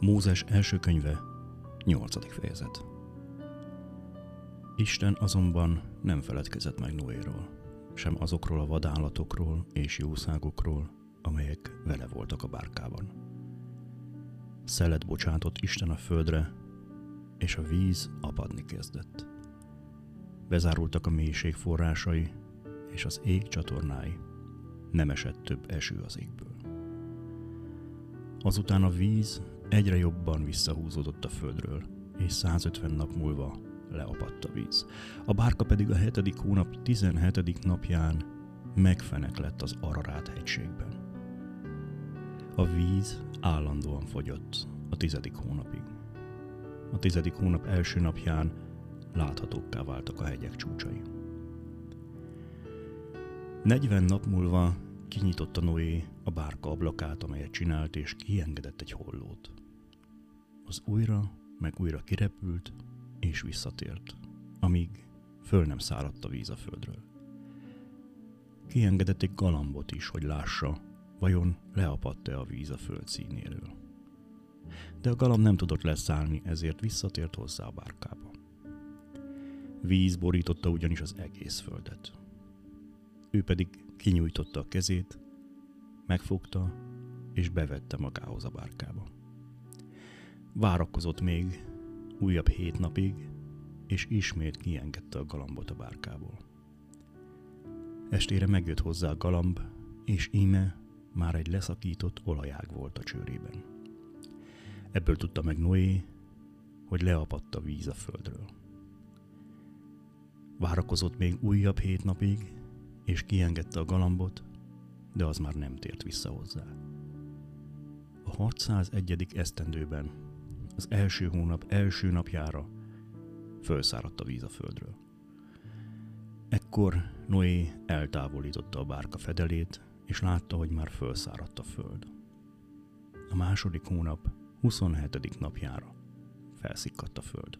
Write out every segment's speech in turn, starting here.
Mózes első könyve, 8. fejezet. Isten azonban nem feledkezett meg Noéról, sem azokról a vadállatokról és jószágokról, amelyek vele voltak a bárkában. Szelet bocsátott Isten a földre, és a víz apadni kezdett. Bezárultak a mélység forrásai, és az ég csatornái. Nem esett több eső az égből. Azután a víz egyre jobban visszahúzódott a földről, és 150 nap múlva leapadt a víz. A bárka pedig a hetedik hónap 17. napján megfenek lett az Ararát hegységben. A víz állandóan fogyott a tizedik hónapig. A tizedik hónap első napján láthatókká váltak a hegyek csúcsai. 40 nap múlva kinyitotta Noé a bárka ablakát, amelyet csinált, és kiengedett egy hollót. Az újra meg újra kirepült, és visszatért, amíg föl nem száradt a víz a földről. Kiengedett egy galambot is, hogy lássa, vajon leapadt-e a víz a föld színéről. De a galamb nem tudott leszállni, ezért visszatért hozzá a bárkába. Víz borította ugyanis az egész földet. Ő pedig kinyújtotta a kezét, megfogta és bevette magához a bárkába. Várakozott még újabb hét napig, és ismét kiengedte a galambot a bárkából. Estére megjött hozzá a galamb, és íme már egy leszakított olajág volt a csőrében. Ebből tudta meg Noé, hogy leapadt a víz a földről. Várakozott még újabb hét napig, és kiengedte a galambot, de az már nem tért vissza hozzá. A 601. esztendőben, az első hónap első napjára fölszáradt a víz a földről. Ekkor Noé eltávolította a bárka fedelét, és látta, hogy már fölszáradt a föld. A második hónap 27. napjára felszikkadt a föld.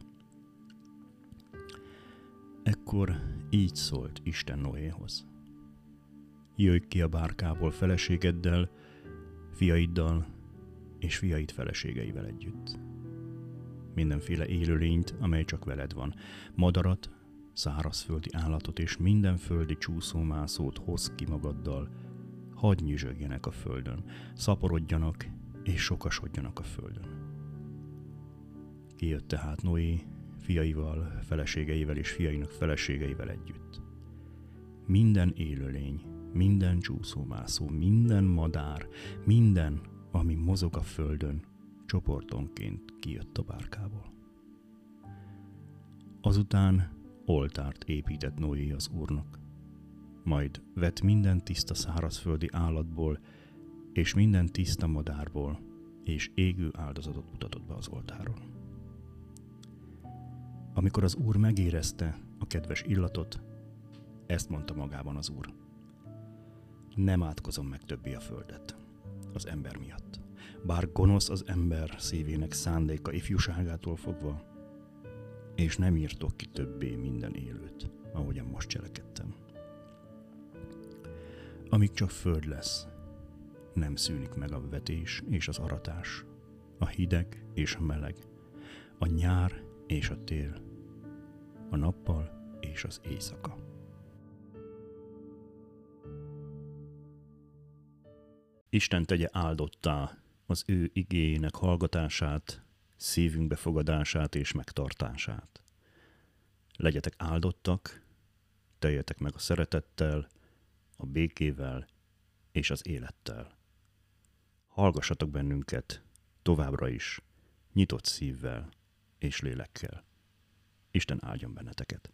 Ekkor így szólt Isten Noéhoz. Jöjj ki a bárkából feleségeddel, fiaiddal és fiaid feleségeivel együtt. Mindenféle élőlényt, amely csak veled van, madarat, szárazföldi állatot és minden földi csúszómászót hoz ki magaddal, hadd nyüzsögjenek a földön, szaporodjanak és sokasodjanak a földön. Kijött tehát Noé fiaival, feleségeivel és fiainak feleségeivel együtt. Minden élőlény, minden csúszómászó, minden madár, minden, ami mozog a földön, csoportonként kijött a bárkából. Azután oltárt épített Noé az úrnak. Majd vett minden tiszta szárazföldi állatból, és minden tiszta madárból, és égő áldozatot mutatott be az oltáron. Amikor az úr megérezte a kedves illatot, ezt mondta magában az úr. Nem átkozom meg többé a földet, az ember miatt. Bár gonosz az ember szívének szándéka ifjúságától fogva, és nem írtok ki többé minden élőt, ahogyan most cselekedtem. Amíg csak föld lesz, nem szűnik meg a vetés és az aratás, a hideg és a meleg, a nyár és a tél, a nappal és az éjszaka. Isten tegye áldottá az ő igényének hallgatását, szívünk befogadását és megtartását. Legyetek áldottak, teljetek meg a szeretettel, a békével és az élettel. Hallgassatok bennünket továbbra is, nyitott szívvel és lélekkel. Isten áldjon benneteket!